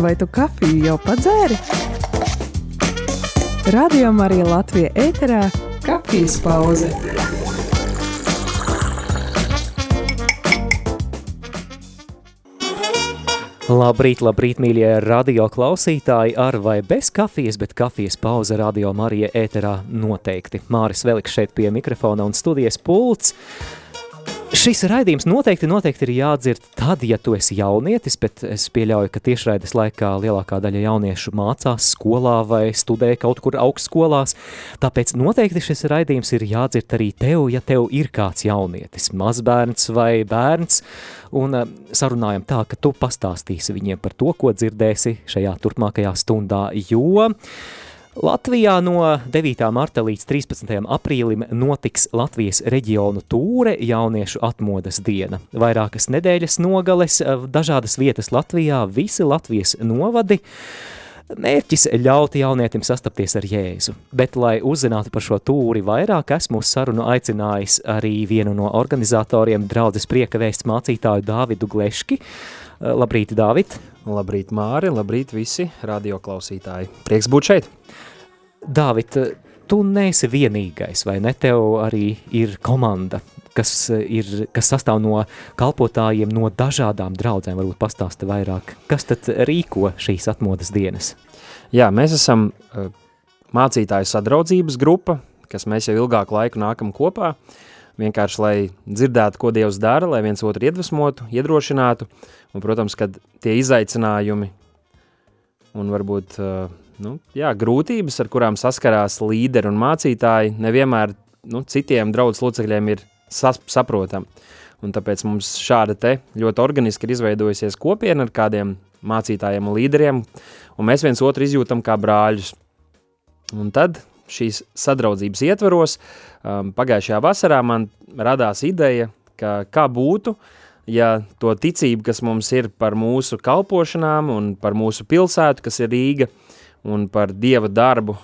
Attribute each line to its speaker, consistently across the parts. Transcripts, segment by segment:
Speaker 1: Vai tu kafiju jau padzēri? Radio Marija Latvija ēterā - kafijas pauze.
Speaker 2: Labrīt, labrīt, mīļie radio klausītāji, ar vai bez kafijas, bet kafijas pauze radio Marija ēterā noteikti. Māris Veliks šeit pie mikrofona un studijas pults. Šis raidījums noteikti, noteikti ir jādzird tad, ja tu esi jaunietis, bet es pieļauju, ka tiešraides laikā lielākā daļa jauniešu mācās skolā vai studē kaut kur augstskolās, tāpēc noteikti šis raidījums ir jādzird arī tev, ja tev ir kāds jaunietis, mazbērns vai bērns, un eh, sarunājam tā, ka tu pastāstīsi viņiem par to, ko dzirdēsi šajā turpmākajā stundā, jo Latvijā no 9. marta līdz 13. aprīlim notiks Latvijas reģionu tūre jauniešu atmodas diena. Vairākas nedēļas nogales, dažādas vietas Latvijā, visi Latvijas novadi. Mērķis ļaut jaunietim sastapties ar Jēzu, bet, lai uzzinātu par šo tūri vairāk, esmu uz sarunu aicinājis arī vienu no organizatoriem, draudzes prieka vēsts mācītāju Dāvidu Gleški. Labrīt, Dāvid!
Speaker 3: Labrīt, Māri! Labrīt, visi radioklausītāji! Prieks būt šeit!
Speaker 2: Dāvid, tu neesi vienīgais, vai ne? Tev arī ir komanda, kas, ir, kas sastāv no kalpotājiem no dažādām draudzēm. Varbūt pastāsti vairāk, kas tad rīko šīs atmodas dienas?
Speaker 3: Jā, mēs esam uh, mācītāju sadraudzības grupa, kas mēs jau ilgāku laiku nākam kopā, vienkārši, lai dzirdētu, ko Dievs dara, lai viens otru iedvesmotu, iedrošinātu, un, protams, kad tie izaicinājumi un varbūt nu, jā, grūtības, ar kurām saskarās līderi un mācītāji, nevienmēr nu, citiem draudzes locekļiem ir sas, saprotama. Un tāpēc mums šāda ļoti organiski ir izveidojusies kopiena ar kādiem mācītājiem un līderiem, un mēs viens otru izjūtam kā brāļus. Un tad šīs sadraudzības ietvaros um, pagājušajā vasarā man radās ideja, ka kā būtu, ja to ticību, kas mums ir par mūsu kalpošanām un par mūsu pilsētu, kas ir Rīga, un par Dieva darbu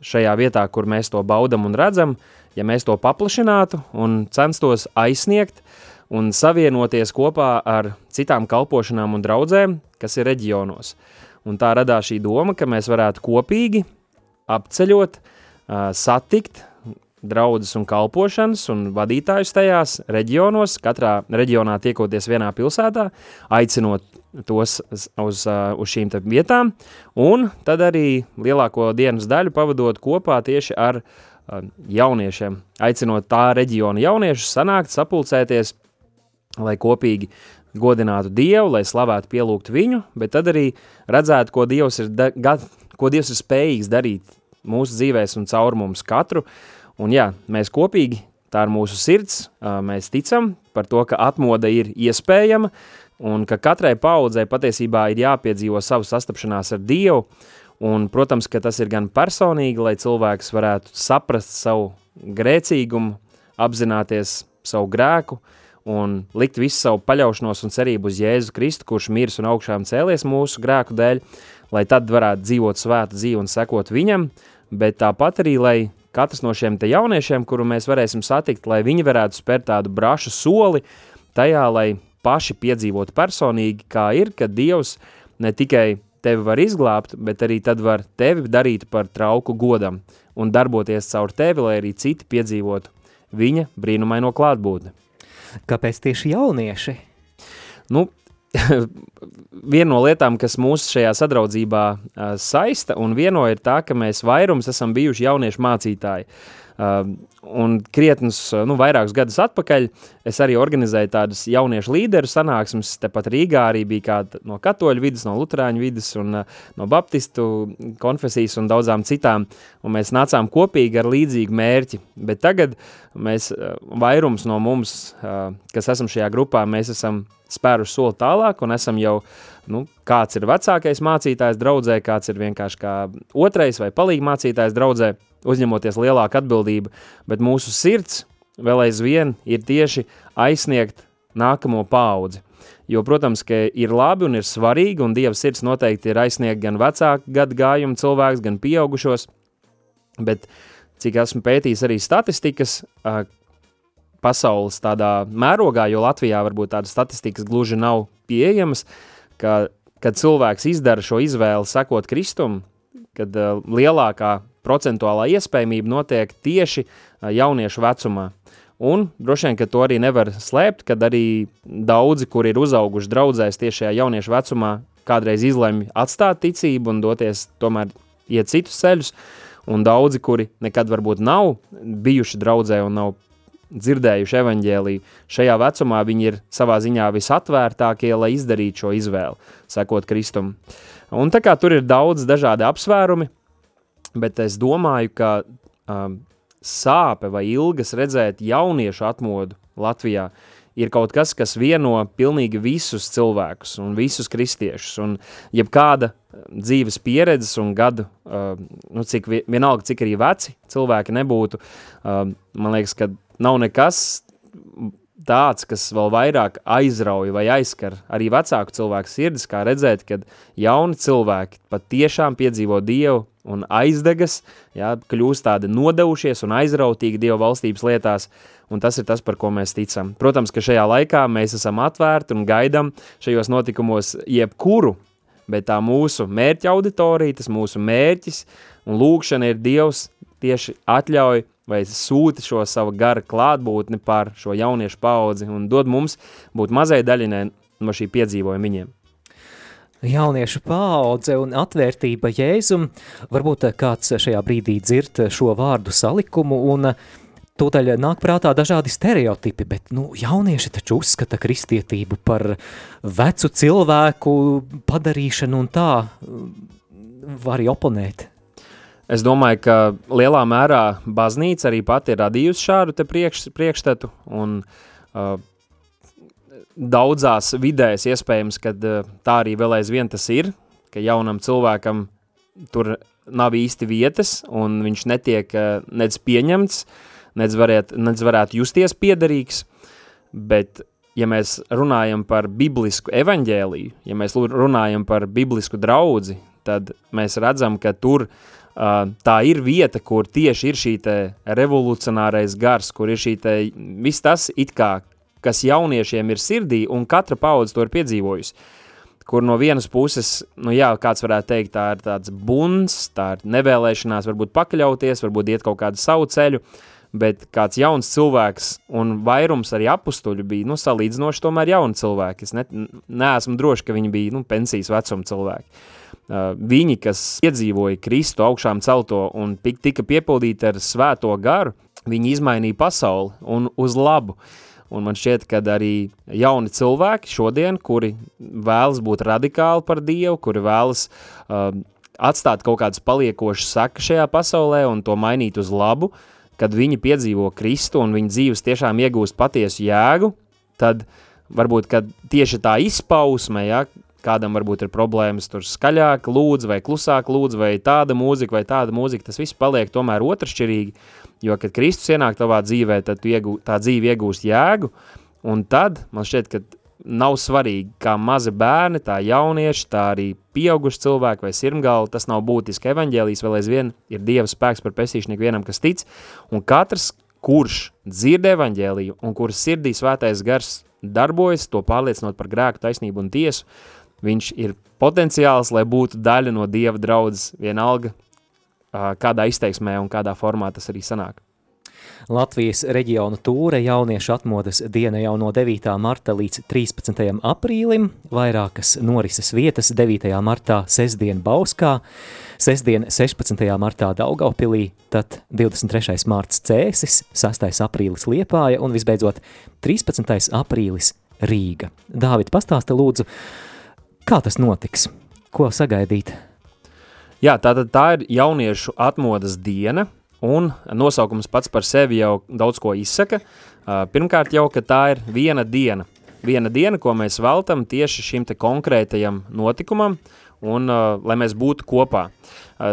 Speaker 3: šajā vietā, kur mēs to baudam un redzam, ja mēs to paplašinātu un censtos aizsniegt un savienoties kopā ar citām kalpošanām un draudzēm, kas ir reģionos. Un tā radās šī doma, ka mēs varētu kopīgi apceļot, satikt draudzes un kalpošanas un vadītājus tajās reģionos, katrā reģionā tiekoties vienā pilsētā, aicinot tos uz, uz šīm vietām, un tad arī lielāko dienas daļu pavadot kopā tieši ar jauniešiem, aicinot tā reģiona jauniešus sanākt, sapulcēties, lai kopīgi godinātu Dievu, lai slavētu pielūgtu viņu, bet tad arī redzētu, ko Dievs ir, da, ko Dievs ir spējīgs darīt mūsu dzīvēs un caur mums katru, un jā, mēs kopīgi, tā ir mūsu sirds, mēs ticam par to, ka atmoda ir iespējama, un ka katrai paudzei patiesībā ir jāpiedzīvo savu sastapšanās ar Dievu, un, protams, ka tas ir gan personīgi, lai cilvēks varētu saprast savu grēcīgumu, apzināties savu grēku, un likt visu savu paļaušanos un cerību uz Jēzu Kristu, kurš mirs un augšām cēlies mūsu grēku dēļ, lai tad varētu dzīvot svētu dzīvi un sekot viņam, bet tāpat arī, lai katrs no šiem jauniešiem, kuru mēs varēsim satikt, lai viņi varētu spērt tādu brašu soli tajā, lai paši piedzīvot personīgi, kā ir, ka Dievs ne tikai tevi var izglābt, bet arī tad var tevi darīt par trauku godam un darboties caur tevi, lai arī citi piedzīvotu viņa brīnumaino klātbūtni.
Speaker 2: Kāpēc tieši jaunieši?
Speaker 3: Nu, viena no lietām, kas mūs šajā sadraudzībā saista un vieno ir tā, ka mēs vairums esam bijuši jauniešu mācītāji. Uh, Un krietnus, nu, vairākus gadus atpakaļ es arī organizēju tādas jauniešu līderu sanāksmes, tepat Rīgā arī bija kāda no katoļu vidas, no luterāņu vidas un uh, no baptistu konfesijas un daudzām citām, un mēs nācām kopīgi ar līdzīgu mērķi, bet tagad mēs, uh, vairums no mums, uh, kas esam šajā grupā, mēs esam spēruši soli tālāk un esam jau, nu, kāds ir vecākais mācītājs draudzē, kāds ir vienkārši kā otrais vai palīgi mācītājs draudzē, uzņemoties lielāku atbildību, bet mūsu sirds vēl aizvien ir tieši aizsniegt nākamo paudzi. Jo, protams, ka ir labi un ir svarīgi, un Dieva sirds noteikti ir aizsniegt gan vecāku gadu gājumu cilvēks, gan pieaugušos, bet cik esmu pētījis arī statistikas, pasaules tādā mērogā, jo Latvijā varbūt tādas statistikas gluži nav pieejamas, ka kad cilvēks izdara šo izvēli sekot Kristum, kad uh, lielākā procentuālā iespējamība notiek tieši jauniešu vecumā. Un droši vien, ka to arī nevar slēpt, kad arī daudzi, kuri ir uzauguši draudzēs tieši šajā jauniešu vecumā, kādreiz izlemj atstāt ticību un doties tomēr iet citus ceļus, un daudzi, kuri nekad varbūt nav bijuši draudzē un nav dzirdējuši evaņģēliju, šajā vecumā viņi ir savā ziņā visatvērtākie, lai izdarītu šo izvēli, sekot Kristum. Un tā kā tur ir daudz dažādi apsvērumi, bet es domāju, ka um, sāpe vai ilgas redzēt jauniešu atmodu Latvijā ir kaut kas, kas vieno pilnīgi visus cilvēkus un visus kristiešus. Un jebkāda dzīves pieredzes un gadu, uh, nu cik vienalga, cik arī veci cilvēki nebūtu, uh, man liekas, ka nav nekas tāds, kas vēl vairāk aizrauja vai aizskar arī vecāku cilvēku sirdis, kā redzēt, kad jauni cilvēki pat tiešām piedzīvo Dievu un aizdegas, jā, kļūst tādi nodevušies un aizrautīgi Dieva valstības lietās, un tas ir tas, par ko mēs ticam. Protams, ka šajā laikā mēs esam atvērti un gaidam šajos notikumos jebkuru, bet tā mūsu mērķa auditorija, tas mūsu mērķis un lūkšana ir Dievs tieši atļauj vai sūti šo savu garu klātbūtni par šo jauniešu paudzi un dod mums būt mazai daļinai no šī piedzīvojuma viņiem.
Speaker 2: Jauniešu paudze un atvērtība Jēzum, varbūt kāds šajā brīdī dzird šo vārdu salikumu un tūdaļ nāk prātā dažādi stereotipi, bet nu, jaunieši taču uzskata kristietību par vecu cilvēku padarīšanu un tā var arī oponēt.
Speaker 3: Es domāju, ka lielā mērā baznīca arī pati ir radījusi šādu priekš, priekšstatu, un uh, daudzās vidēs iespējams, ka uh, tā arī vēl aizvien tas ir, ka jaunam cilvēkam tur nav īsti vietas, un viņš netiek uh, nedz pieņemts, nedz, variet, nedz varētu justies piederīgs, bet ja mēs runājam par biblisku evaņģēliju, ja mēs runājam par biblisku draudzi, tad mēs redzam, ka tur uh, tā ir vieta, kur tieši ir šī revolucionārais gars, kur ir šī te, viss tas it kā, kas jauniešiem ir sirdī, un katra paudze to ir piedzīvojusi. Kur no vienas puses, nu jā, kāds varētu teikt, tā ir tāds buns, tā ir nevēlēšanās varbūt pakļauties, varbūt iet kaut kādu savu ceļu, bet kāds jauns cilvēks un vairums arī apustuļu bija, nu, salīdzinoši tomēr jauni cilvēki. Es ne, neesmu droši, ka viņi bija, nu, pensijas vecuma cilvēki viņi, kas piedzīvoja Kristu augšām celto un tika piepildīti ar svēto garu, viņi izmainīja pasauli un uz labu. Un man šķiet, ka arī jauni cilvēki šodien, kuri vēlas būt radikāli par Dievu, kuri vēlas uh, atstāt kaut kādas paliekošas sekas šajā pasaulē un to mainīt uz labu, kad viņi piedzīvo Kristu un viņa dzīves tiešām iegūst patiesu jēgu, tad varbūt, tieši tā izpausme, ja, kādam varbūt ir problēmas tur skaļāk lūdz vai klusāk lūdz vai tāda mūzika vai tāda mūzika, tas viss paliek tomēr otršķirīgi, jo, kad Kristus ienāk tavā dzīvē, tad iegū, tā dzīve iegūst jēgu, un tad man šķiet, ka nav svarīgi, kā mazi bērni, tā jaunieši, tā arī pieauguši cilvēki vai sirmgali, tas nav būtiski. Evaņģēlijas, vēl aizvien ir Dieva spēks par pestīšnieku vienam, kas tic, un katrs, kurš dzird evaņģēliju un kuras sirdī svētais gars darbojas, to pārliecinot par grēku, taisnību un tiesu, viņš ir potenciāls, lai būtu daļa no Dieva draudzes. Vienalga, kādā izteiksmē un kādā formā tas arī sanāk.
Speaker 2: Latvijas reģiona tūre jauniešu atmodas diena jau no 9. marta līdz 13. aprīlim, vairākas norises vietas 9. martā sestdien Bauskā, sestdien 16. martā Daugaupilī, tad 23. mārts Cēsis, 6. aprīlis Liepāja un visbeidzot 13. aprīlis Rīga. Dāvid, pastāsta lūdzu, Kā tas notiks? Ko sagaidīt?
Speaker 3: Jā, tātad tā ir jauniešu atmodas diena, un nosaukums pats par sevi jau daudz ko izsaka. Pirmkārt jau, ka tā ir viena diena. Viena diena, ko mēs veltam tieši šim te konkrētajam notikumam, un lai mēs būtu kopā.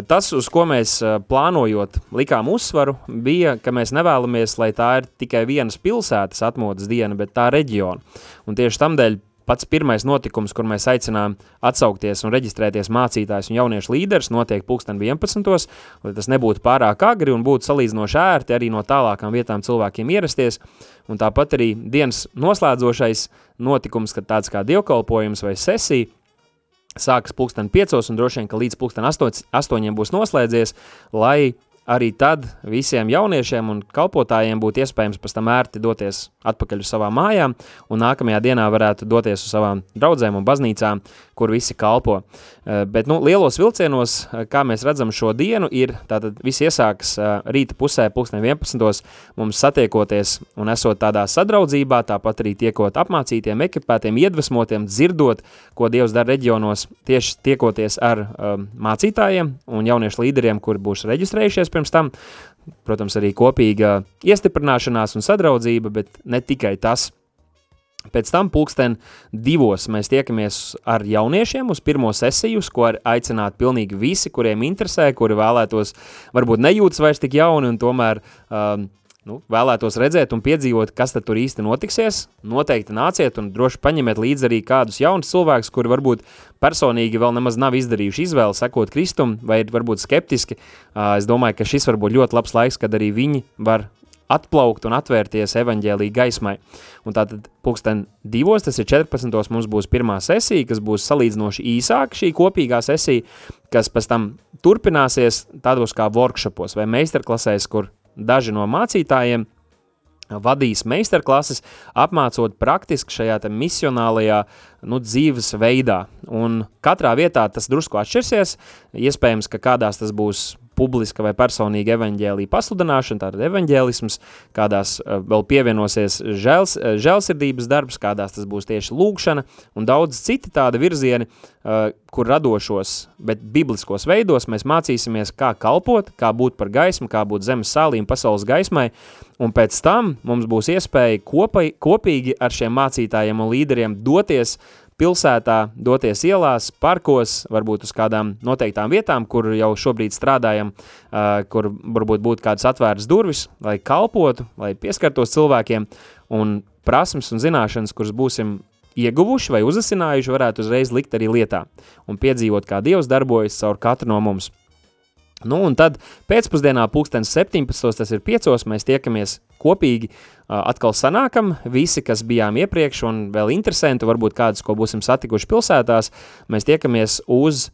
Speaker 3: Tas, uz ko mēs plānojot likām uzsvaru, bija, ka mēs nevēlamies, lai tā ir tikai vienas pilsētas atmodas diena, bet tā reģiona. Un tieši tamdēļ Pats pirmais notikums, kur mēs aicinām atsaukties un reģistrēties mācītājs un jauniešu līderis, notiek pulksten 11. lai tas nebūtu pārāk agri un būtu salīdzinoši ērti arī no tālākām vietām cilvēkiem ierasties. Un tāpat arī dienas noslēdzošais notikums, kad tāds kā dievkalpojums vai sesija, sākas pulksten piecos un droši vien, ka līdz pulksten astoņiem būs noslēdzies, lai arī tad visiem jauniešiem un kalpotājiem būtu iespējams pēc tam ērti doties atpakaļ uz savām mājām un nākamajā dienā varētu doties uz savām draudzēm un baznīcām, kur visi kalpo. Eh, bet nu, lielos vilcienos, eh, kā mēs redzam šo dienu, ir tātad viss iesākas eh, rīta pusē, pulksten 11. mums satiekoties un esot tādā sadraudzībā, tāpat arī tiekot apmācītiem, ekipētiem, iedvesmotiem, dzirdot, ko Dievs dara reģionos, tieši tiekoties ar um, mācītājiem un jauniešu līderiem, kuri būs reģistrējušies pirms tam, protams, arī kopīga iestiprināšanās un sadraudzība, bet ne tikai tas. Pēc tam pulksten divos mēs tiekamies ar jauniešiem uz pirmo sesiju, uz ko aicināt pilnīgi visi, kuriem interesē, kuri vēlētos, varbūt nejūtas vairs tik jauni un tomēr um, nu, vēlētos redzēt un piedzīvot, kas tad tur īsti notiksies, noteikti nāciet un droši paņemiet līdzi arī kādus jaunus cilvēkus, kuri varbūt personīgi vēl nemaz nav izdarījuši izvēli sekot Kristum vai varbūt skeptiski. Es domāju, ka šis var būt ļoti labs laiks, kad arī viņi var atplaukt un atvērties evaņģēlī gaismai. Un tātad pulksten divos, tas ir 14. mums būs pirmā sesija, kas būs salīdzinoši īsāka šī kopīgā sesija, kas pēc tam turpināsies tādos kā workshopos vai meistarklasēs, kur daži no mācītājiem vadīs meistarklases, apmācot praktiski šajā misionālajā nu, dzīves veidā. Un katrā vietā tas drusku atšķirsies, iespējams, ka kādās tas būs publiska vai personīga evaņģēlīja pasludināšana, tātad evaņģēlisms, kādās uh, vēl pievienosies žēls, uh, žēlsirdības darbs, kādās tas būs tieši lūgšana un daudz citi tādi virzieni, uh, kur radošos, bet bibliskos veidos mēs mācīsimies, kā kalpot, kā būt par gaismu, kā būt zemes sālīm pasaules gaismai, un pēc tam mums būs iespēja kopai, kopīgi ar šiem mācītājiem un līderiem doties pilsētā, doties ielās, parkos, varbūt uz kādām noteiktām vietām, kur jau šobrīd strādājam, kur varbūt būtu kādas atvērtas durvis, lai kalpotu, lai pieskartos cilvēkiem, un prasmes un zināšanas, kuras būsim ieguvuši vai uzasinājuši, varētu uzreiz likt arī lietā un piedzīvot, kā Dievs darbojas caur katru no mums. Nu, un tad pēcpusdienā, pulkstenis 17. tas ir 5. mēs tiekamies kopīgi atkal sanākam, visi, kas bijām iepriekš un vēl interesanti, varbūt kādus, ko būsim satikuši pilsētās, mēs tiekamies uz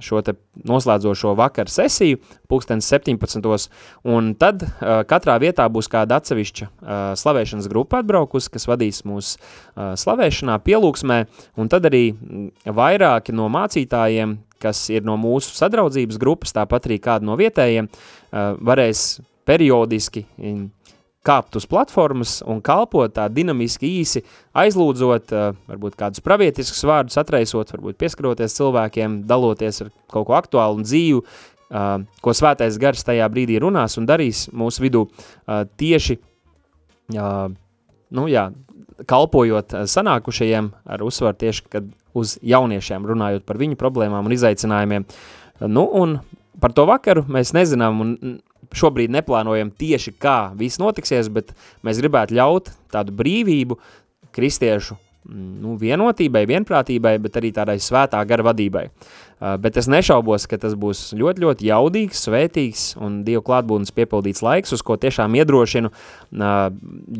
Speaker 3: šo te noslēdzošo vakaru sesiju, pulkstenis 17. un tad uh, katrā vietā būs kāda atsevišķa uh, slavēšanas grupa atbraukus, kas vadīs mūs uh, slavēšanā, pielūksmē, un tad arī vairāki no mācītājiem, kas ir no mūsu sadraudzības grupas, tāpat arī kādi no vietējiem, varēs periodiski kāpt uz platformas un kalpot tā dinamiski īsi, aizlūdzot, varbūt kādus pravietiskus vārdus atraisot, varbūt pieskaroties cilvēkiem, daloties ar kaut ko aktuālu un dzīvu, ko svētais gars tajā brīdī runās un darīs mūsu vidū tieši, nu jā, kalpojot sanākušajiem ar uzsvaru tieši, uz jauniešiem runājot par viņu problēmām un izaicinājumiem. Nu, un par to vakaru mēs nezinām un šobrīd neplānojam tieši kā viss notiksies, bet mēs gribētu ļaut tādu brīvību kristiešu nu, vienotībai, vienprātībai, bet arī tādai svētā gara vadībai. Uh, bet es nešaubos, ka tas būs ļoti, ļoti jaudīgs, svētīgs un Dievu klātbūtnes piepildīts laiks, uz ko tiešām iedrošinu uh,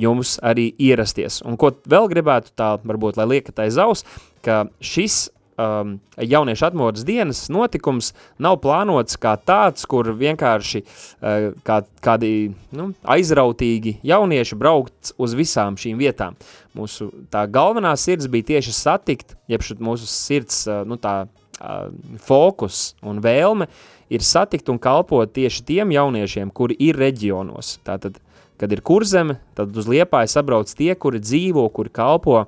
Speaker 3: jums arī ierasties. Un ko vēl gribētu tā, varbūt, lai liekat aiz aus, ka šis um, jauniešu atmodas dienas notikums nav plānots kā tāds, kur vienkārši uh, kā, kādi nu, aizrautīgi jaunieši braukt uz visām šīm vietām. Mūsu tā galvenā sirds bija tieši satikt, jeb mūsu sirds uh, nu, tā, uh, fokus un vēlme ir satikt un kalpot tieši tiem jauniešiem, kuri ir reģionos. Tātad, kad ir kurzeme, tad uz Liepāju sabrauc tie, kuri dzīvo, kuri kalpo,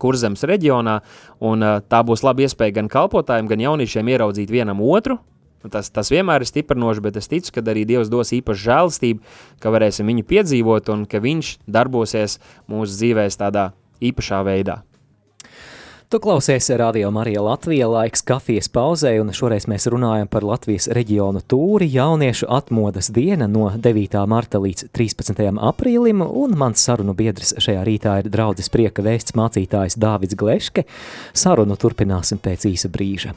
Speaker 3: Kurzemes reģionā, un uh, tā būs laba iespēja gan kalpotājiem, gan jauniešiem ieraudzīt vienam otru. Tas, tas vienmēr ir stiprinoši, bet es ticu, ka arī Dievs dos īpašu žēlastību, ka varēsim viņu piedzīvot un ka viņš darbosies mūsu dzīvēs tādā īpašā veidā.
Speaker 2: Tu klausies Radio Marija Latvija laiks kafijas pauzē, un šoreiz mēs runājam par Latvijas reģionu tūri jauniešu atmodas diena no 9. marta līdz 13. aprīlim, un mans sarunu biedrs šajā rītā ir draudzes prieka vēsts mācītājs Dāvids Gleške. Sarunu turpināsim pēc īsa brīža.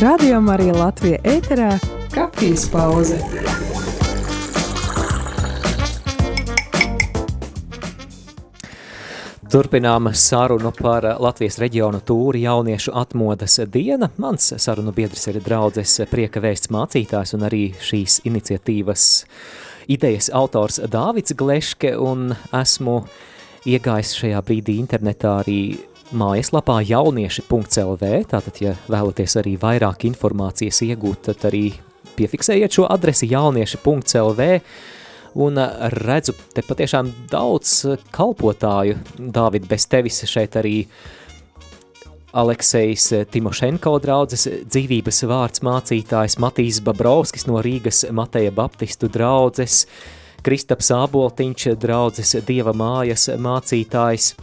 Speaker 1: Radio Marija Latvija ēterā kafijas pauze.
Speaker 2: Turpinām sarunu par Latvijas reģionu tūri jauniešu atmodas diena. Mans sarunu biedrs ir draudzes prieka vēsts mācītājs un arī šīs iniciatīvas idejas autors Dāvids Gleške un esmu iegājis šajā brīdī internetā arī mājaslapā jaunieši.lv, tātad, ja vēlaties arī vairāk informācijas iegūt, tad arī piefiksējiet šo adresi jaunieši.lv, un redzu te patiešām daudz kalpotāju. Dāvid, bez tevis šeit arī Aleksejs Timošenko draudzes dzīvības vārds mācītājs, Matīs Babrovskis no Rīgas Mateja Baptistu draudzes, Kristaps Āboltiņš draudzes Dieva mājas mācītājs,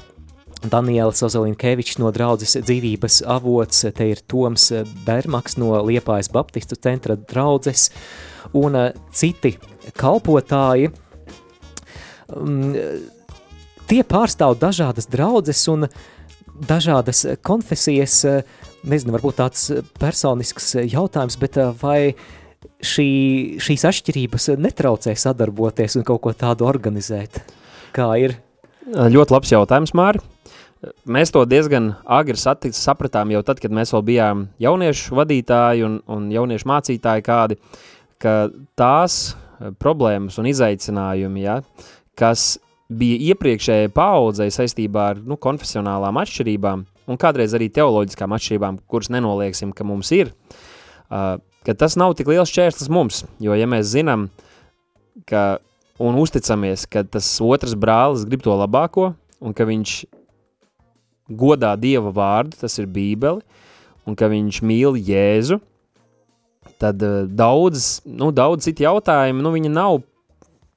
Speaker 2: Daniels Ozelinkevičs no draudzes dzīvības avots, te ir Toms Bermaks no Liepājas Baptistu centra draudzes un citi kalpotāji, um, tie pārstāv dažādas draudzes un dažādas konfesijas, nezinu, varbūt tāds personisks jautājums, bet uh, vai šī, šīs atšķirības netraucē sadarboties un kaut ko tādu organizēt? Kā ir?
Speaker 3: Ļoti labs jautājums, Māri. Mēs to diezgan agri sapratām jau tad, kad mēs vēl bijām jauniešu vadītāji un, un jauniešu mācītāji kādi, ka tās Eh, problēmas un izaicinājumi, ja, kas bija iepriekšējai paudzei saistībā ar nu, konfesionālām atšķirībām un kādreiz arī teoloģiskām atšķirībām, kuras nenolieksim, ka mums ir, uh, ka tas nav tik liels šķērslis mums, jo ja mēs zinām, ka un uzticamies, ka tas otrs brālis grib to labāko un ka viņš godā Dieva vārdu, tas ir bībeli, un ka viņš mīl Jēzu, tad uh, daudz, nu, daudz citu jautājumu, nu, viņi nav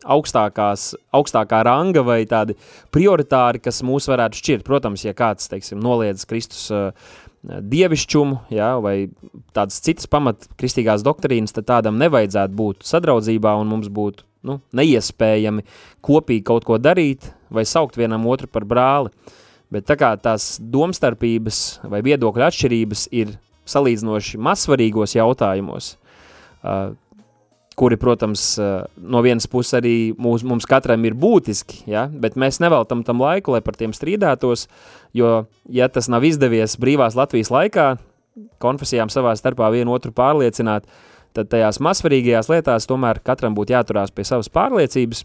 Speaker 3: augstākās, augstākā ranga vai tādi prioritāri, kas mūs varētu šķirt. Protams, ja kāds, teiksim, noliedz Kristus uh, dievišķumu, ja, vai tādas citas pamat kristīgās doktrīnas, tad tādam nevajadzētu būt sadraudzībā un mums būtu nu, neiespējami kopīgi kaut ko darīt vai saukt vienam otru par brāli. Bet tā kā tās domstarpības vai viedokļa atšķirības ir salīdzinoši mazsvarīgos jautājumos, uh, kuri, protams, uh, no vienas puses arī mūs, mums katram ir būtiski, ja? bet mēs neveltam tam laiku, lai par tiem strīdētos, jo, ja tas nav izdevies brīvās Latvijas laikā, konfesijām savā starpā vienu otru pārliecināt, tad tajās mazsvarīgajās lietās tomēr katram būtu jāturās pie savas pārliecības.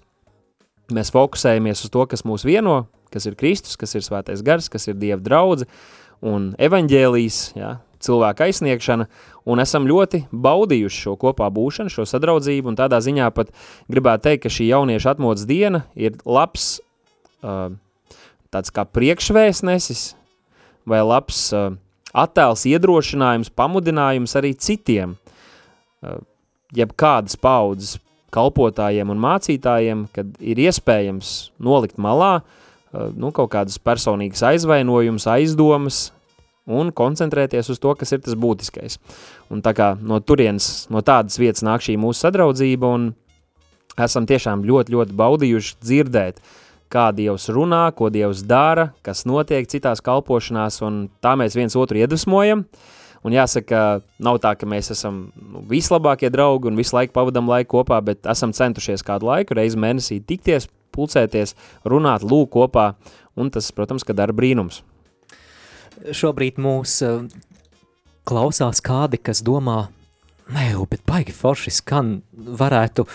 Speaker 3: Mēs fokusējamies uz to, kas mūs vieno, kas ir Kristus, kas ir svētais gars, kas ir Dieva draudze un evaņģēlijas, ja, cilvēka aizsniegšana, un esam ļoti baudījuši šo kopā būšanu, šo sadraudzību, un tādā ziņā pat gribētu teikt, ka šī jaunieša atmodas diena ir labs uh, tāds kā priekšvēstnesis vai labs uh, attēls iedrošinājums, pamudinājums arī citiem, uh, jeb kādas paudzes kalpotājiem un mācītājiem, kad ir iespējams nolikt malā uh, nu, kaut kādas personīgas aizvainojumus, aizdomas, un koncentrēties uz to, kas ir tas būtiskais. Un tā kā no turienes, no tādas vietas nāk šī mūsu sadraudzība, un esam tiešām ļoti, ļoti baudījuši dzirdēt, kā Dievs runā, ko Dievs dara, kas notiek citās kalpošanās, un tā mēs viens otru iedvesmojam. Un jāsaka, nav tā, ka mēs esam nu, vislabākie draugi un visu laiku pavadam laiku kopā, bet esam centušies kādu laiku, reizi mēnesī tikties, pulcēties, runāt, lūk kopā, un tas, protams, ka dara brīnums.
Speaker 2: Šobrīd mūs uh, klausās kādi, kas domā, nē, bet baigi forši skan, varētu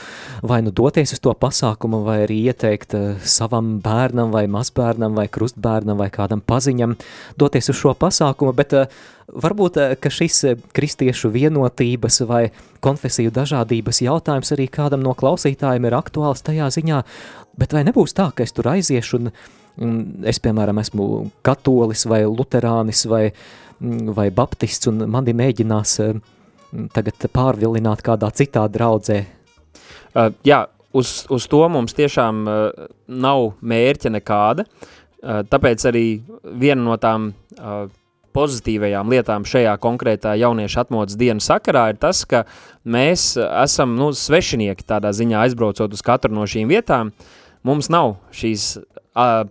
Speaker 2: vai nu doties uz to pasākumu, vai arī ieteikt uh, savam bērnam, vai mazbērnam, vai krustbērnam, vai kādam paziņam doties uz šo pasākumu, bet uh, varbūt, uh, ka šis kristiešu vienotības vai konfesiju dažādības jautājums arī kādam no klausītājiem ir aktuāls tajā ziņā, bet vai nebūs tā, ka es tur aiziešu un Es, piemēram, esmu katolis vai luterānis vai, vai baptists, un mani mēģinās eh, tagad pārvilināt kādā citā draudzē.
Speaker 3: Uh, jā, uz, uz to mums tiešām uh, nav mērķa nekāda, uh, tāpēc arī viena no tām uh, pozitīvajām lietām šajā konkrētā jauniešu atmodas dienas sakarā ir tas, ka mēs esam nu, svešinieki tādā ziņā aizbraucot uz katru no šīm vietām, mums nav šīs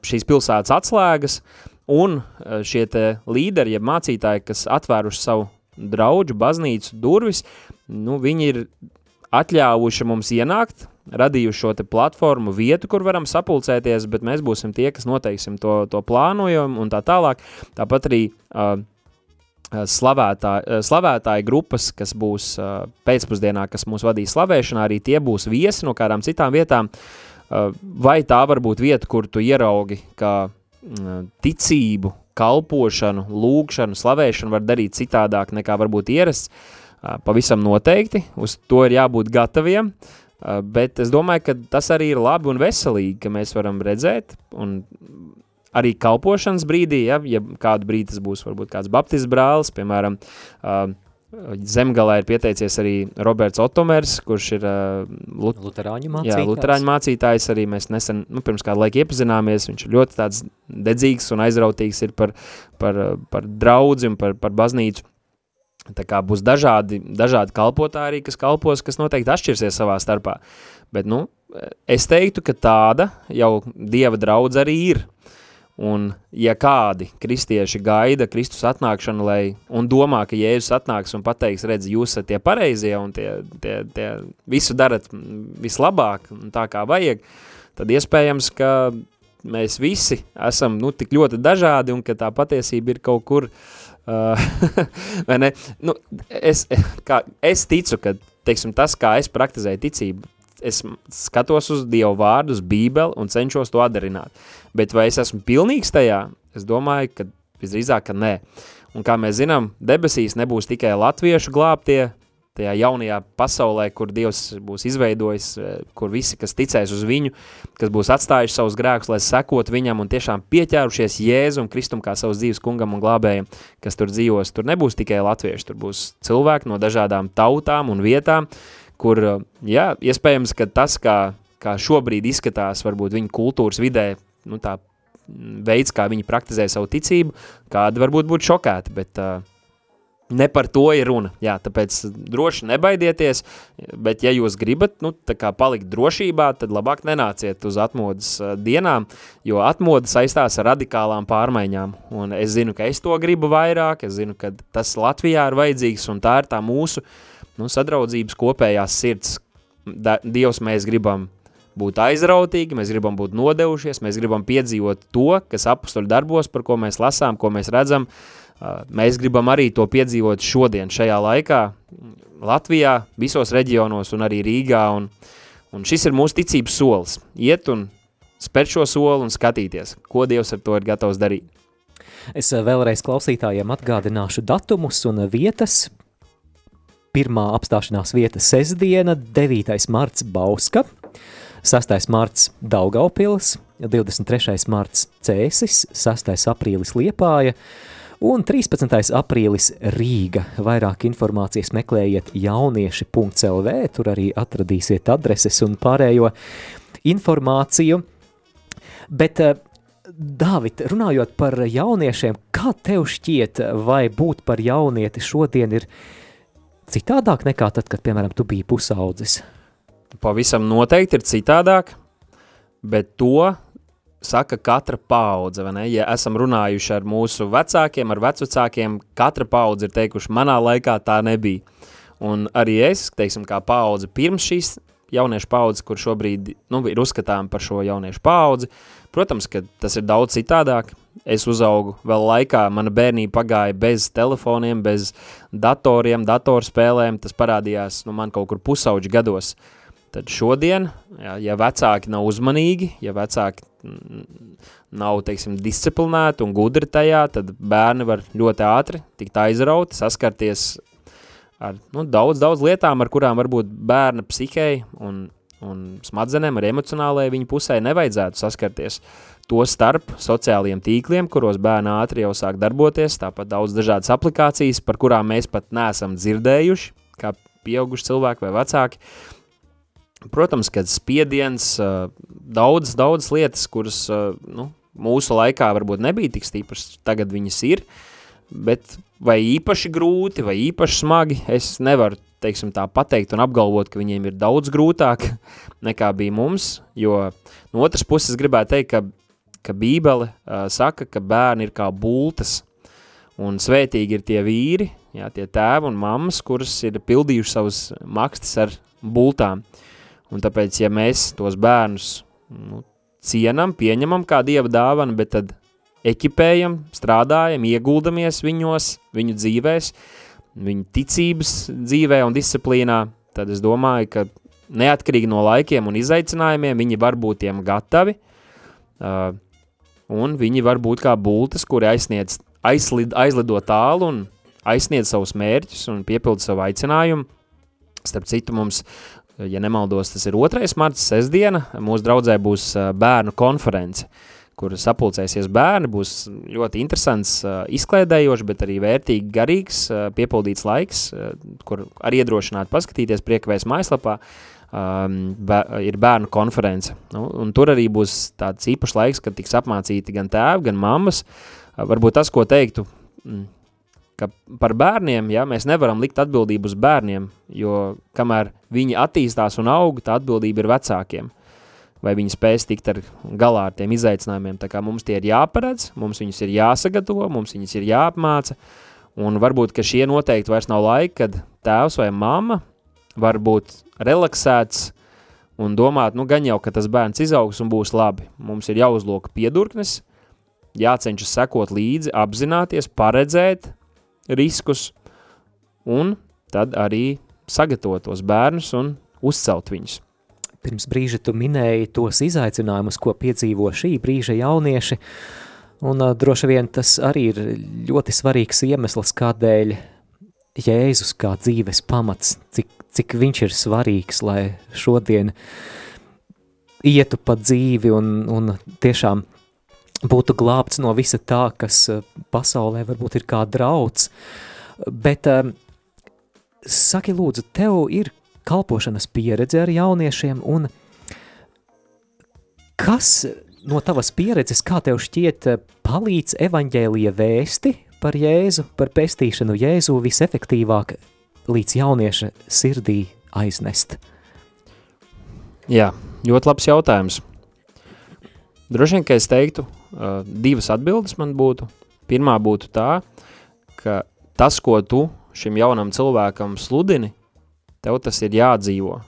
Speaker 3: šīs pilsētas atslēgas, un šie te līderi, jeb mācītāji, kas atvēruši savu draudžu, baznīcu durvis, nu, viņi ir atļāvuši mums ienākt, radījuši šo platformu vietu, kur varam sapulcēties, bet mēs būsim tie, kas noteiksim to, to plānojumu un tā tālāk. Tāpat arī uh, slavētāji, slavētāji grupas, kas būs uh, pēcpusdienā, kas mūs vadīs slavēšanā, arī tie būs viesi no kādām citām vietām, uh, vai tā var būt vieta, kur tu ieraugi, ka ticību, kalpošanu, lūgšanu, slavēšanu var darīt citādāk nekā varbūt ierasts, pavisam noteikti, uz to ir jābūt gataviem, bet es domāju, ka tas arī ir labi un veselīgi, ka mēs varam redzēt un arī kalpošanas brīdī, ja, ja kādu brīdi tas būs varbūt kāds baptistu brālis, piemēram, uh, Zemgalē ir pieteicies arī Roberts Otomers, kurš ir uh,
Speaker 2: Lut Luterāņu mācītājs.
Speaker 3: Jā, Luterāņu mācītājs arī mēs nesen, nu, pirms kādu laiku iepazināmies, viņš ir ļoti tāds dedzīgs un aizrautīgs ir par, par, par draudzi un par, par baznīcu. Tā kā būs dažādi, dažādi kalpotāji arī, kas kalpos, kas noteikti atšķirsies savā starpā. Bet, nu, es teiktu, ka tāda jau Dieva draudz arī ir. Un, ja kādi kristieši gaida Kristus atnākšanu lai, un domā, ka Jēzus atnāks un pateiks, redz, jūs esat tie pareizie un tie, tie, tie visu darat vislabāk un tā kā vajag, tad iespējams, ka mēs visi esam nu, tik ļoti dažādi un ka tā patiesība ir kaut kur, uh, vai ne? Nu, es, kā, es ticu, ka teiksim, tas, kā es praktizēju ticību, es skatos uz Dievu vārdu, uz bībeli un cenšos to atdarināt. Bet vai es esmu pilnīgs tajā? Es domāju, ka visdrīzāk, ka nē. Un kā mēs zinām, debesīs nebūs tikai latviešu glābtie, tajā jaunajā pasaulē, kur Dievs būs izveidojis, kur visi, kas ticēs uz viņu, kas būs atstājuši savus grēkus, lai sekot viņam un tiešām pieķērušies Jēzu un Kristum kā savus dzīves kungam un glābējiem, kas tur dzīvos. Tur nebūs tikai latvieši, tur būs cilvēki no dažādām tautām un vietām, kur, jā, iespējams, ka tas, kā, kā šobrīd izskatās varbūt viņa kultūras vidē, nu tā veids, kā viņi praktizē savu ticību, kāda varbūt būtu šokēti, bet uh, ne par to ir runa. Jā, tāpēc droši nebaidieties, bet ja jūs gribat, nu, tā kā palikt drošībā, tad labāk nenāciet uz atmodas uh, dienām, jo atmoda saistās ar radikālām pārmaiņām, un es zinu, ka es to gribu vairāk, es zinu, ka tas Latvijā ir vajadzīgs, un tā ir tā mūsu uh, nu, sadraudzības kopējās sirds. Da, Dievs mēs gribam būt aizrautīgi, mēs gribam būt nodevušies, mēs gribam piedzīvot to, kas apustuļu darbos, par ko mēs lasām, ko mēs redzam. Mēs gribam arī to piedzīvot šodien, šajā laikā, Latvijā, visos reģionos un arī Rīgā. Un, un šis ir mūsu ticības solis. Iet un spērt šo soli un skatīties, ko Dievs ar to ir gatavs darīt.
Speaker 2: Es vēlreiz klausītājiem atgādināšu datumus un vietas, Pirmā apstāšanās vieta sestdiena, 9. marts Bauska, 6. marts Daugaupils, 23. marts Cēsis, 6. aprīlis Liepāja un 13. aprīlis Rīga. Vairāk informācijas meklējiet jaunieši.lv, tur arī atradīsiet adreses un pārējo informāciju. Bet eh, Dāvid, runājot par jauniešiem, kā tev šķiet, vai būt par jaunieti šodien ir citādāk nekā tad, kad, piemēram, tu biji pusaudzis?
Speaker 3: Pavisam noteikti ir citādāk, bet to saka katra paudze? Ja esam runājuši ar mūsu vecākiem, ar vecvecākiem, katra paudze ir teikuši, manā laikā tā nebija. Un arī es, teiksim, kā paudze pirms šīs jauniešu paudzes, kur šobrīd nu, ir uzskatām par šo jauniešu paudzi, protams, ka tas ir daudz citādāk, es uzaugu vēl laikā, mana bērnība pagāja bez telefoniem, bez datoriem, datorspēlēm, tas parādījās nu, man kaut kur pusauģi gados. Tad šodien, ja, ja vecāki nav uzmanīgi, ja vecāki nav, teiksim, disciplinēti un gudri tajā, tad bērni var ļoti ātri tikt aizrauti, saskarties ar nu, daudz, daudz lietām, ar kurām varbūt bērna psihei un, un smadzenēm, ar emocionālajai viņa pusē nevajadzētu saskarties. To starp sociālajiem tīkliem, kuros bērni ātri jau sāk darboties, tāpat daudz dažādas aplikācijas, par kurām mēs pat neesam dzirdējuši, kā pieauguši cilvēki vai vecāki. Protams, kad spiediens, daudz, daudz lietas, kuras nu, mūsu laikā varbūt nebija tik stipras, tagad viņas ir, bet vai īpaši grūti, vai īpaši smagi, es nevaru teiksim, tā pateikt un apgalvot, ka viņiem ir daudz grūtāk nekā bija mums, jo no otras puses gribētu teikt, ka ka Bībele uh, saka, ka bērni ir kā bultas, Un svētīgi ir tie vīri, jā, tie tēvi un mammas, kuras ir pildījuši savus makstas ar bultām. Un tāpēc, ja mēs tos bērnus nu, cienam, pieņemam kā dieva dāvanu, bet tad ekipējam, strādājam, ieguldamies viņos, viņu dzīvēs, viņu ticības dzīvē un disciplīnā, tad es domāju, ka neatkarīgi no laikiem un izaicinājumiem viņi var būt tiem gatavi, uh, un viņi var būt kā bultas, kuri aizsniedz aizlid, aizlido tālu un aizsniedz savus mērķus un piepilda savu aicinājumu. Starp citu, mums, ja nemaldos, tas ir 2. marts, sestdiena, mūsu draudzē būs bērnu konference, kur sapulcēsies bērni, būs ļoti interesants, izklēdējošs, bet arī vērtīgi garīgs, piepildīts laiks, kur arī iedrošināt paskatīties priekavēs mājaslapā, um, bē, ir bērnu konference. Nu, tur arī būs tāds īpašs laiks, kad tiks apmācīti gan tēvi, gan mammas, uh, varbūt tas, ko teiktu, mm, ka par bērniem, ja, mēs nevaram likt atbildību uz bērniem, jo kamēr viņi attīstās un aug, tā atbildība ir vecākiem. Vai viņi spēs tikt ar galā ar tiem izaicinājumiem. Tā kā mums tie ir jāparedz, mums viņus ir jāsagatavo, mums viņus ir jāapmāca, un varbūt, šie noteikti vairs nav laika, kad tēvs vai mamma var būt relaksēts un domāt, nu gan jau, ka tas bērns izaugs un būs labi. Mums ir jāuzloka piedurknes, jācenšas sekot līdzi, apzināties, paredzēt riskus un tad arī sagatavot tos bērnus un uzcelt viņus.
Speaker 2: Pirms brīža tu minēji tos izaicinājumus, ko piedzīvo šī brīža jaunieši, un droši vien tas arī ir ļoti svarīgs iemesls, kādēļ Jēzus kā dzīves pamats, cik, cik viņš ir svarīgs, lai šodien ietu pa dzīvi un, un tiešām būtu glābts no visa tā, kas eh, pasaulē varbūt ir kā drauds. Bet um, saki lūdzu, tev ir kalpošanas pieredze ar jauniešiem un kas no tavas pieredzes, kā tev šķiet, eh, palīdz evaņģēlija vēsti par Jēzu, par pestīšanu Jēzu visefektīvāk līdz jaunieša sirdī aiznest?
Speaker 3: Jā, ļoti labs jautājums. Droši vien, ka es teiktu, uh, divas atbildes man būtu. Pirmā būtu tā, ka tas, ko tu šim jaunam cilvēkam sludini, tev tas ir jādzīvo.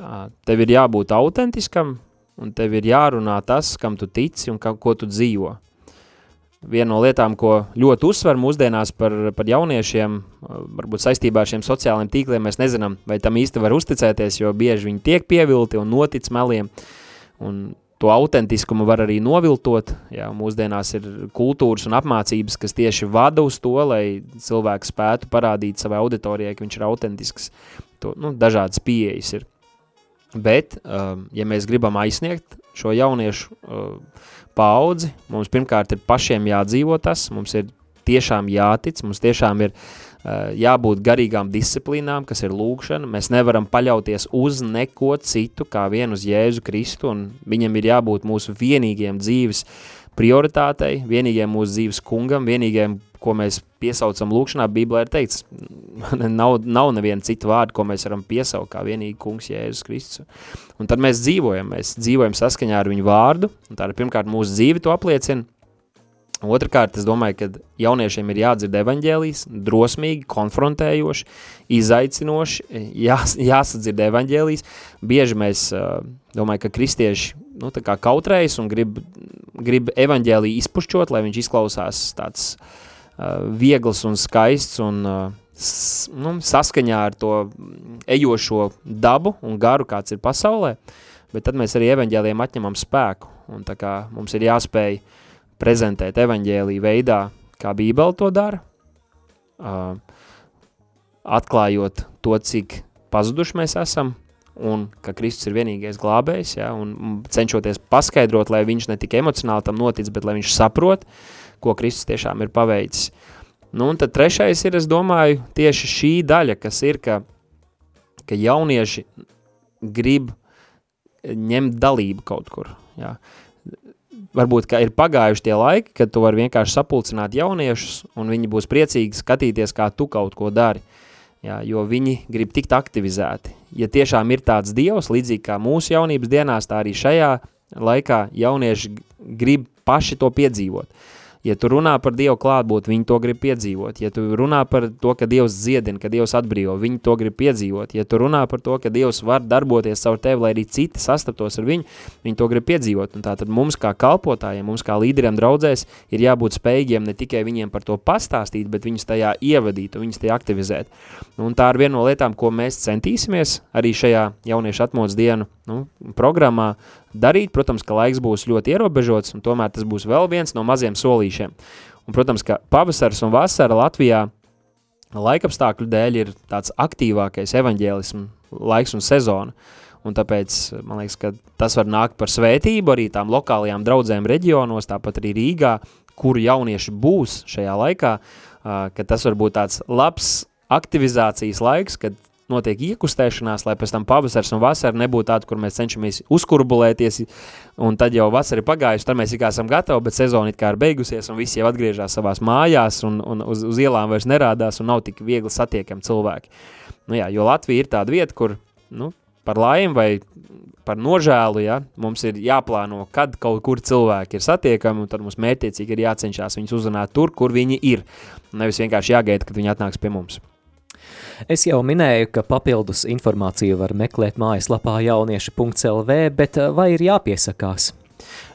Speaker 3: Uh, tev ir jābūt autentiskam, un tev ir jārunā tas, kam tu tici un kam, ko tu dzīvo. Viena no lietām, ko ļoti uzsver mūsdienās par, par jauniešiem, varbūt saistībā ar šiem sociālajiem tīkliem, mēs nezinām, vai tam īsti var uzticēties, jo bieži viņi tiek pievilti un notic meliem. Un to autentiskumu var arī noviltot. Jā, mūsdienās ir kultūras un apmācības, kas tieši vada uz to, lai cilvēks spētu parādīt savai auditorijai, ka viņš ir autentisks. To, nu, dažādas pieejas ir. Bet, um, ja mēs gribam aizsniegt šo jauniešu uh, paudzi, mums pirmkārt ir pašiem jādzīvo tas, mums ir tiešām jātic, mums tiešām ir uh, jābūt garīgām disciplīnām, kas ir lūkšana. Mēs nevaram paļauties uz neko citu kā vien uz Jēzu Kristu, un viņam ir jābūt mūsu vienīgiem dzīves prioritātei, vienīgiem mūsu dzīves kungam, vienīgiem, ko mēs piesaucam lūkšanā, Bībelē ir teikts, nav, nav neviena cita vārda, ko mēs varam piesaukt kā vienīgi kungs Jēzus Kristus. Un tad mēs dzīvojam, mēs dzīvojam saskaņā ar viņu vārdu, un tā ir pirmkārt mūsu dzīve to apliecina, Otrakārt, es domāju, ka jauniešiem ir jādzird evaņģēlijas, drosmīgi, konfrontējoši, izaicinoši, jās, jāsadzird evaņģēlijas. Bieži mēs domājam, ka kristieši nu, kautrējas un grib, grib evaņģēliju izpušķot, lai viņš izklausās tāds uh, viegls un skaists un nu, saskaņā ar to ejošo dabu un garu, kāds ir pasaulē, bet tad mēs arī evaņģēliem atņemam spēku, un tā kā mums ir jāspēj prezentēt evaņģēlī veidā, kā Bībele to dara, atklājot to, cik pazuduši mēs esam, un ka Kristus ir vienīgais glābējs, ja, un cenšoties paskaidrot, lai viņš ne tik emocionāli tam notic, bet lai viņš saprot, ko Kristus tiešām ir paveicis. Nu, un tad trešais ir, es domāju, tieši šī daļa, kas ir, ka, ka jaunieši grib ņemt dalību kaut kur. Ja varbūt ka ir pagājuši tie laiki, kad tu vari vienkārši sapulcināt jauniešus, un viņi būs priecīgi skatīties, kā tu kaut ko dari. Jā, jo viņi grib tikt aktivizēti. Ja tiešām ir tāds dievs, līdzīgi kā mūsu jaunības dienās, tā arī šajā laikā jaunieši grib paši to piedzīvot. Ja tu runā par Dievu klātbūt, viņi to grib piedzīvot. Ja tu runā par to, ka Dievs dziedina, ka Dievs atbrīvo, viņi to grib piedzīvot. Ja tu runā par to, ka Dievs var darboties caur tevi, lai arī citi sastaptos ar viņu, viņi to grib piedzīvot. Un tātad mums kā kalpotājiem, mums kā līderiem draudzēs ir jābūt spējīgiem ne tikai viņiem par to pastāstīt, bet viņus tajā ievadīt un viņus tajā aktivizēt. Un tā ir viena no lietām, ko mēs centīsimies arī šajā jauniešu atmodas dienu nu, programmā darīt. Protams, ka laiks būs ļoti ierobežots, un tomēr tas būs vēl viens no maziem solīšiem. Un, protams, ka pavasars un vasara Latvijā laikapstākļu dēļ ir tāds aktīvākais evaņģēlismu laiks un sezona. Un tāpēc man liekas, ka tas var nākt par svētību arī tām lokālajām draudzēm reģionos, tāpat arī Rīgā, kur jaunieši būs šajā laikā, ka tas var būt tāds labs aktivizācijas laiks, kad notiek iekustēšanās, lai pēc tam pavasars un vasara nebūtu tāda, kur mēs cenšamies uzkurbulēties, un tad jau vasara ir pagājusi, tad mēs esam gatavi, bet sezona ir beigusies, un visi jau atgriežas savās mājās, un, un uz, uz ielām vairs nerādās, un nav tik viegli satiekami cilvēki. Nu jā, jo Latvija ir tāda vieta, kur, nu, par laimi vai par nožēlu, ja, mums ir jāplāno, kad kaut kur cilvēki ir satiekami, un tad mums mērķiecīgi ir jācenšas viņus uzrunāt tur, kur viņi ir. Nevis vienkārši jāgaida, kad viņi atnāks pie mums.
Speaker 2: Es jau minēju, ka papildus informāciju var meklēt mājaslapā jaunieši.lv, bet eh, vai ir jāpiesakās?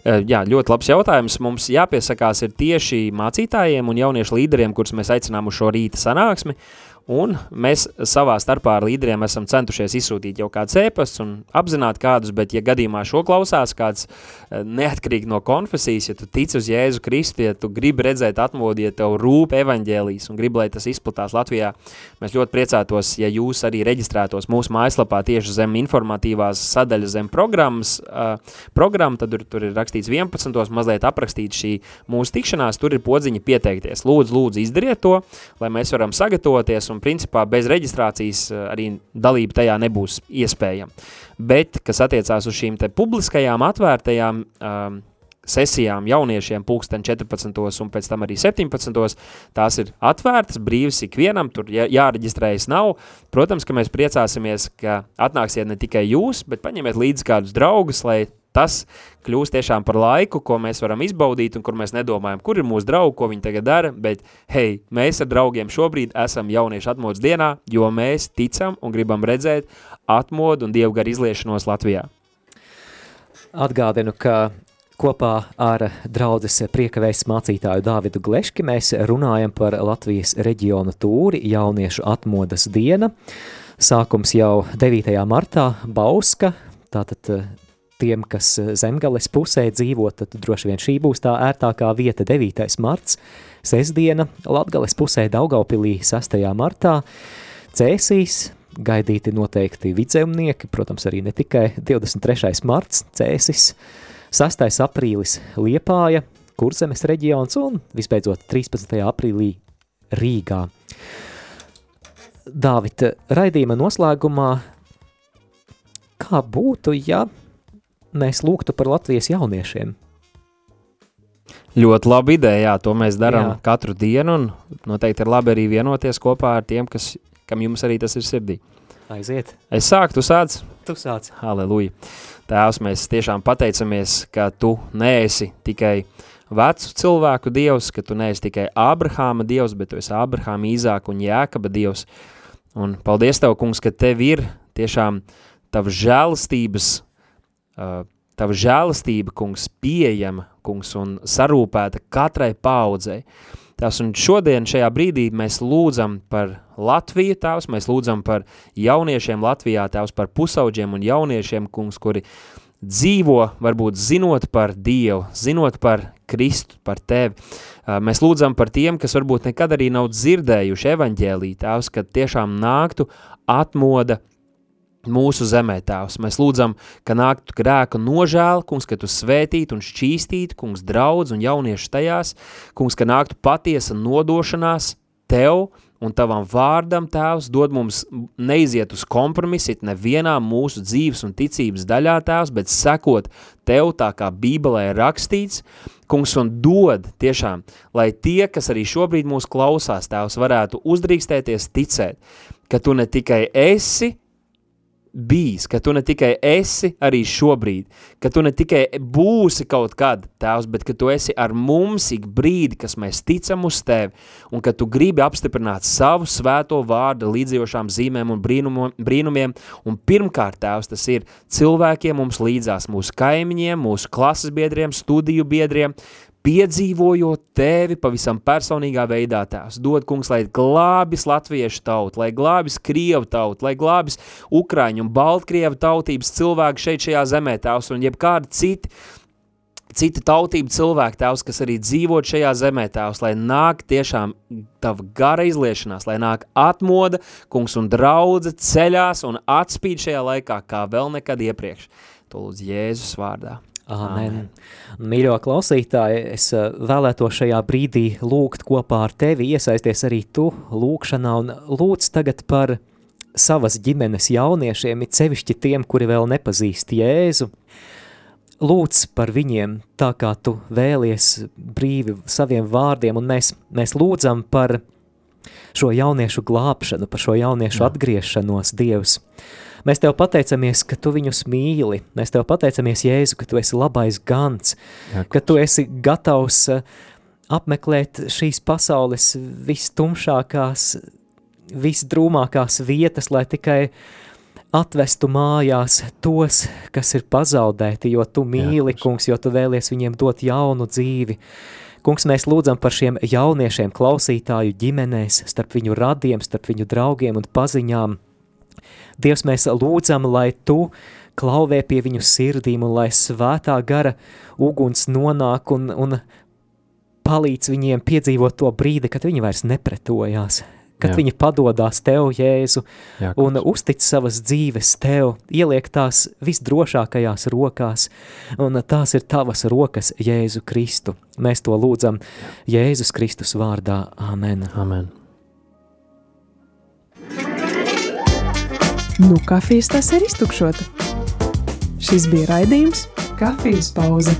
Speaker 3: Eh, jā, ļoti labs jautājums. Mums jāpiesakās ir tieši mācītājiem un jauniešu līderiem, kurus mēs aicinām uz šo rīta sanāksmi. Un mēs savā starpā ar līderiem esam centušies izsūtīt jau kāds ēpasts un apzināt kādus, bet ja gadījumā šo klausās kāds eh, neatkarīgi no konfesijas, ja tu tici uz Jēzu Kristu, ja tu gribi redzēt atmodu, ja tev rūp evaņģēlijas un gribi, lai tas izplatās Latvijā, mēs ļoti priecātos, ja jūs arī reģistrētos mūsu mājaslapā tieši zem informatīvās sadaļas zem programmas, uh, programma, tad tur, tur ir rakstīts 11. mazliet aprakstīt šī mūsu tikšanās, tur ir podziņa pieteikties. Lūdzu, lūdzu, izdariet to, lai mēs varam sagatavoties un principā bez reģistrācijas eh, arī dalība tajā nebūs iespējama. Bet, kas attiecās uz šīm te publiskajām atvērtajām um, sesijām jauniešiem pulksten 14. un pēc tam arī 17. Tās ir atvērtas, brīvas ikvienam, tur jā, jāreģistrējas nav. Protams, ka mēs priecāsimies, ka atnāksiet ne tikai jūs, bet paņemiet līdzi kādus draugus, lai tas kļūst tiešām par laiku, ko mēs varam izbaudīt un kur mēs nedomājam, kur ir mūsu draugi, ko viņi tagad dara, bet hei, mēs ar draugiem šobrīd esam jauniešu atmodas dienā, jo mēs ticam un gribam redzēt atmodu un dievgaru izliešanos Latvijā.
Speaker 2: Atgādinu, ka kopā ar draudzes priekavēs mācītāju Dāvidu Gleški mēs runājam par Latvijas reģionu tūri jauniešu atmodas diena. Sākums jau 9. martā Bauska, tātad tiem, kas eh, zemgales pusē dzīvo, tad droši vien šī būs tā ērtākā vieta 9. marts, sestdiena, Latgales pusē Daugaupilī 6. martā, Cēsīs, gaidīti noteikti vidzemnieki, protams arī ne tikai 23. marts, Cēsis, 6. aprīlis Liepāja, Kurzemes reģions un visbeidzot 13. aprīlī Rīgā. Dāvita, raidījuma noslēgumā, kā būtu, ja mēs lūgtu par Latvijas jauniešiem?
Speaker 3: Ļoti laba ideja, jā, to mēs darām katru dienu, un noteikti ir labi arī vienoties kopā ar tiem, kas, kam jums arī tas ir sirdī.
Speaker 2: Aiziet.
Speaker 3: Es sāku, tu sāc?
Speaker 2: Tu sāc.
Speaker 3: Halleluja. Tēvs, mēs tiešām pateicamies, ka tu neesi tikai vecu cilvēku dievs, ka tu neesi tikai Ābrahāma dievs, bet tu esi Ābrahāma, Īzāka un Jēkaba dievs. Un paldies tev, kungs, ka tev ir tiešām tavas žēlastības tava žēlastība, kungs, pieejama, kungs, un sarūpēta katrai paudzei. Tās un šodien šajā brīdī mēs lūdzam par Latviju, tēvs, mēs lūdzam par jauniešiem Latvijā, tēvs, par pusauģiem un jauniešiem, kungs, kuri dzīvo, varbūt zinot par Dievu, zinot par Kristu, par Tevi. Mēs lūdzam par tiem, kas varbūt nekad arī nav dzirdējuši evaņģēlī, tēvs, kad tiešām nāktu atmoda mūsu zemē, tēvs. Mēs lūdzam, ka nāktu grēka nožēla, kungs, ka tu svētītu un šķīstītu, kungs, draudz un jauniešu tajās, kungs, ka nāktu patiesa nodošanās tev un tavam vārdam, tēvs, dod mums neiziet uz kompromisit nevienā mūsu dzīves un ticības daļā, tēvs, bet sekot tev tā kā bībelē ir rakstīts, kungs, un dod tiešām, lai tie, kas arī šobrīd mūs klausās, tēvs, varētu uzdrīkstēties ticēt, ka tu ne tikai esi, bijis, ka tu ne tikai esi arī šobrīd, ka tu ne tikai būsi kaut kad, tēvs, bet ka tu esi ar mums ik brīdi, kas mēs ticam uz tevi, un ka tu gribi apstiprināt savu svēto vārdu līdzījošām zīmēm un brīnumu, brīnumiem, un pirmkārt, tēvs, tas ir cilvēkiem mums līdzās, mūsu kaimiņiem, mūsu klases biedriem, studiju biedriem, piedzīvojot tevi pavisam personīgā veidā tās. Dod, kungs, lai glābis latviešu tautu, lai glābis krievu tautu, lai glābis ukraiņu un baltkrievu tautības cilvēku šeit šajā zemē tās un jebkādi citi, cita tautība cilvēku tēvs, kas arī dzīvot šajā zemē tēvs, lai nāk tiešām tava gara izliešanās, lai nāk atmoda, kungs un draudze ceļās un atspīd šajā laikā kā vēl nekad iepriekš. To lūdzu Jēzus vārdā.
Speaker 2: Amen. Mīļo klausītāji, es eh, vēlēto šajā brīdī lūgt kopā ar tevi, iesaisties arī tu lūkšanā un lūdz tagad par savas ģimenes jauniešiem, it sevišķi tiem, kuri vēl nepazīst Jēzu. Lūdz par viņiem tā, kā tu vēlies brīvi saviem vārdiem, un mēs, mēs lūdzam par šo jauniešu glābšanu, par šo jauniešu Jā. atgriešanos Dievs. Mēs Tev pateicamies, ka Tu viņus mīli. Mēs Tev pateicamies, Jēzu, ka Tu esi labais gans, Jā, ka Tu esi gatavs uh, apmeklēt šīs pasaules vistumšākās, visdrūmākās vietas, lai tikai atvestu mājās tos, kas ir pazaudēti, jo Tu mīli, Jā, kungs, jo Tu vēlies viņiem dot jaunu dzīvi. Kungs, mēs lūdzam par šiem jauniešiem, klausītāju ģimenēs, starp viņu radiem, starp viņu draugiem un paziņām, Dievs, mēs lūdzam, lai Tu klauvē pie viņu sirdīm un lai svētā gara uguns nonāk un, un palīdz viņiem piedzīvot to brīdi, kad viņi vairs nepretojās, kad Jā. viņi padodās Tev, Jēzu, Jā, un uztic savas dzīves Tev, ieliek tās visdrošākajās rokās, un tās ir Tavas rokas, Jēzu Kristu. Mēs to lūdzam Jēzus Kristus vārdā. Amen.
Speaker 3: Amen.
Speaker 1: Nu, kafijas tas ir iztukšota. Šis bija raidījums Kafijas pauze.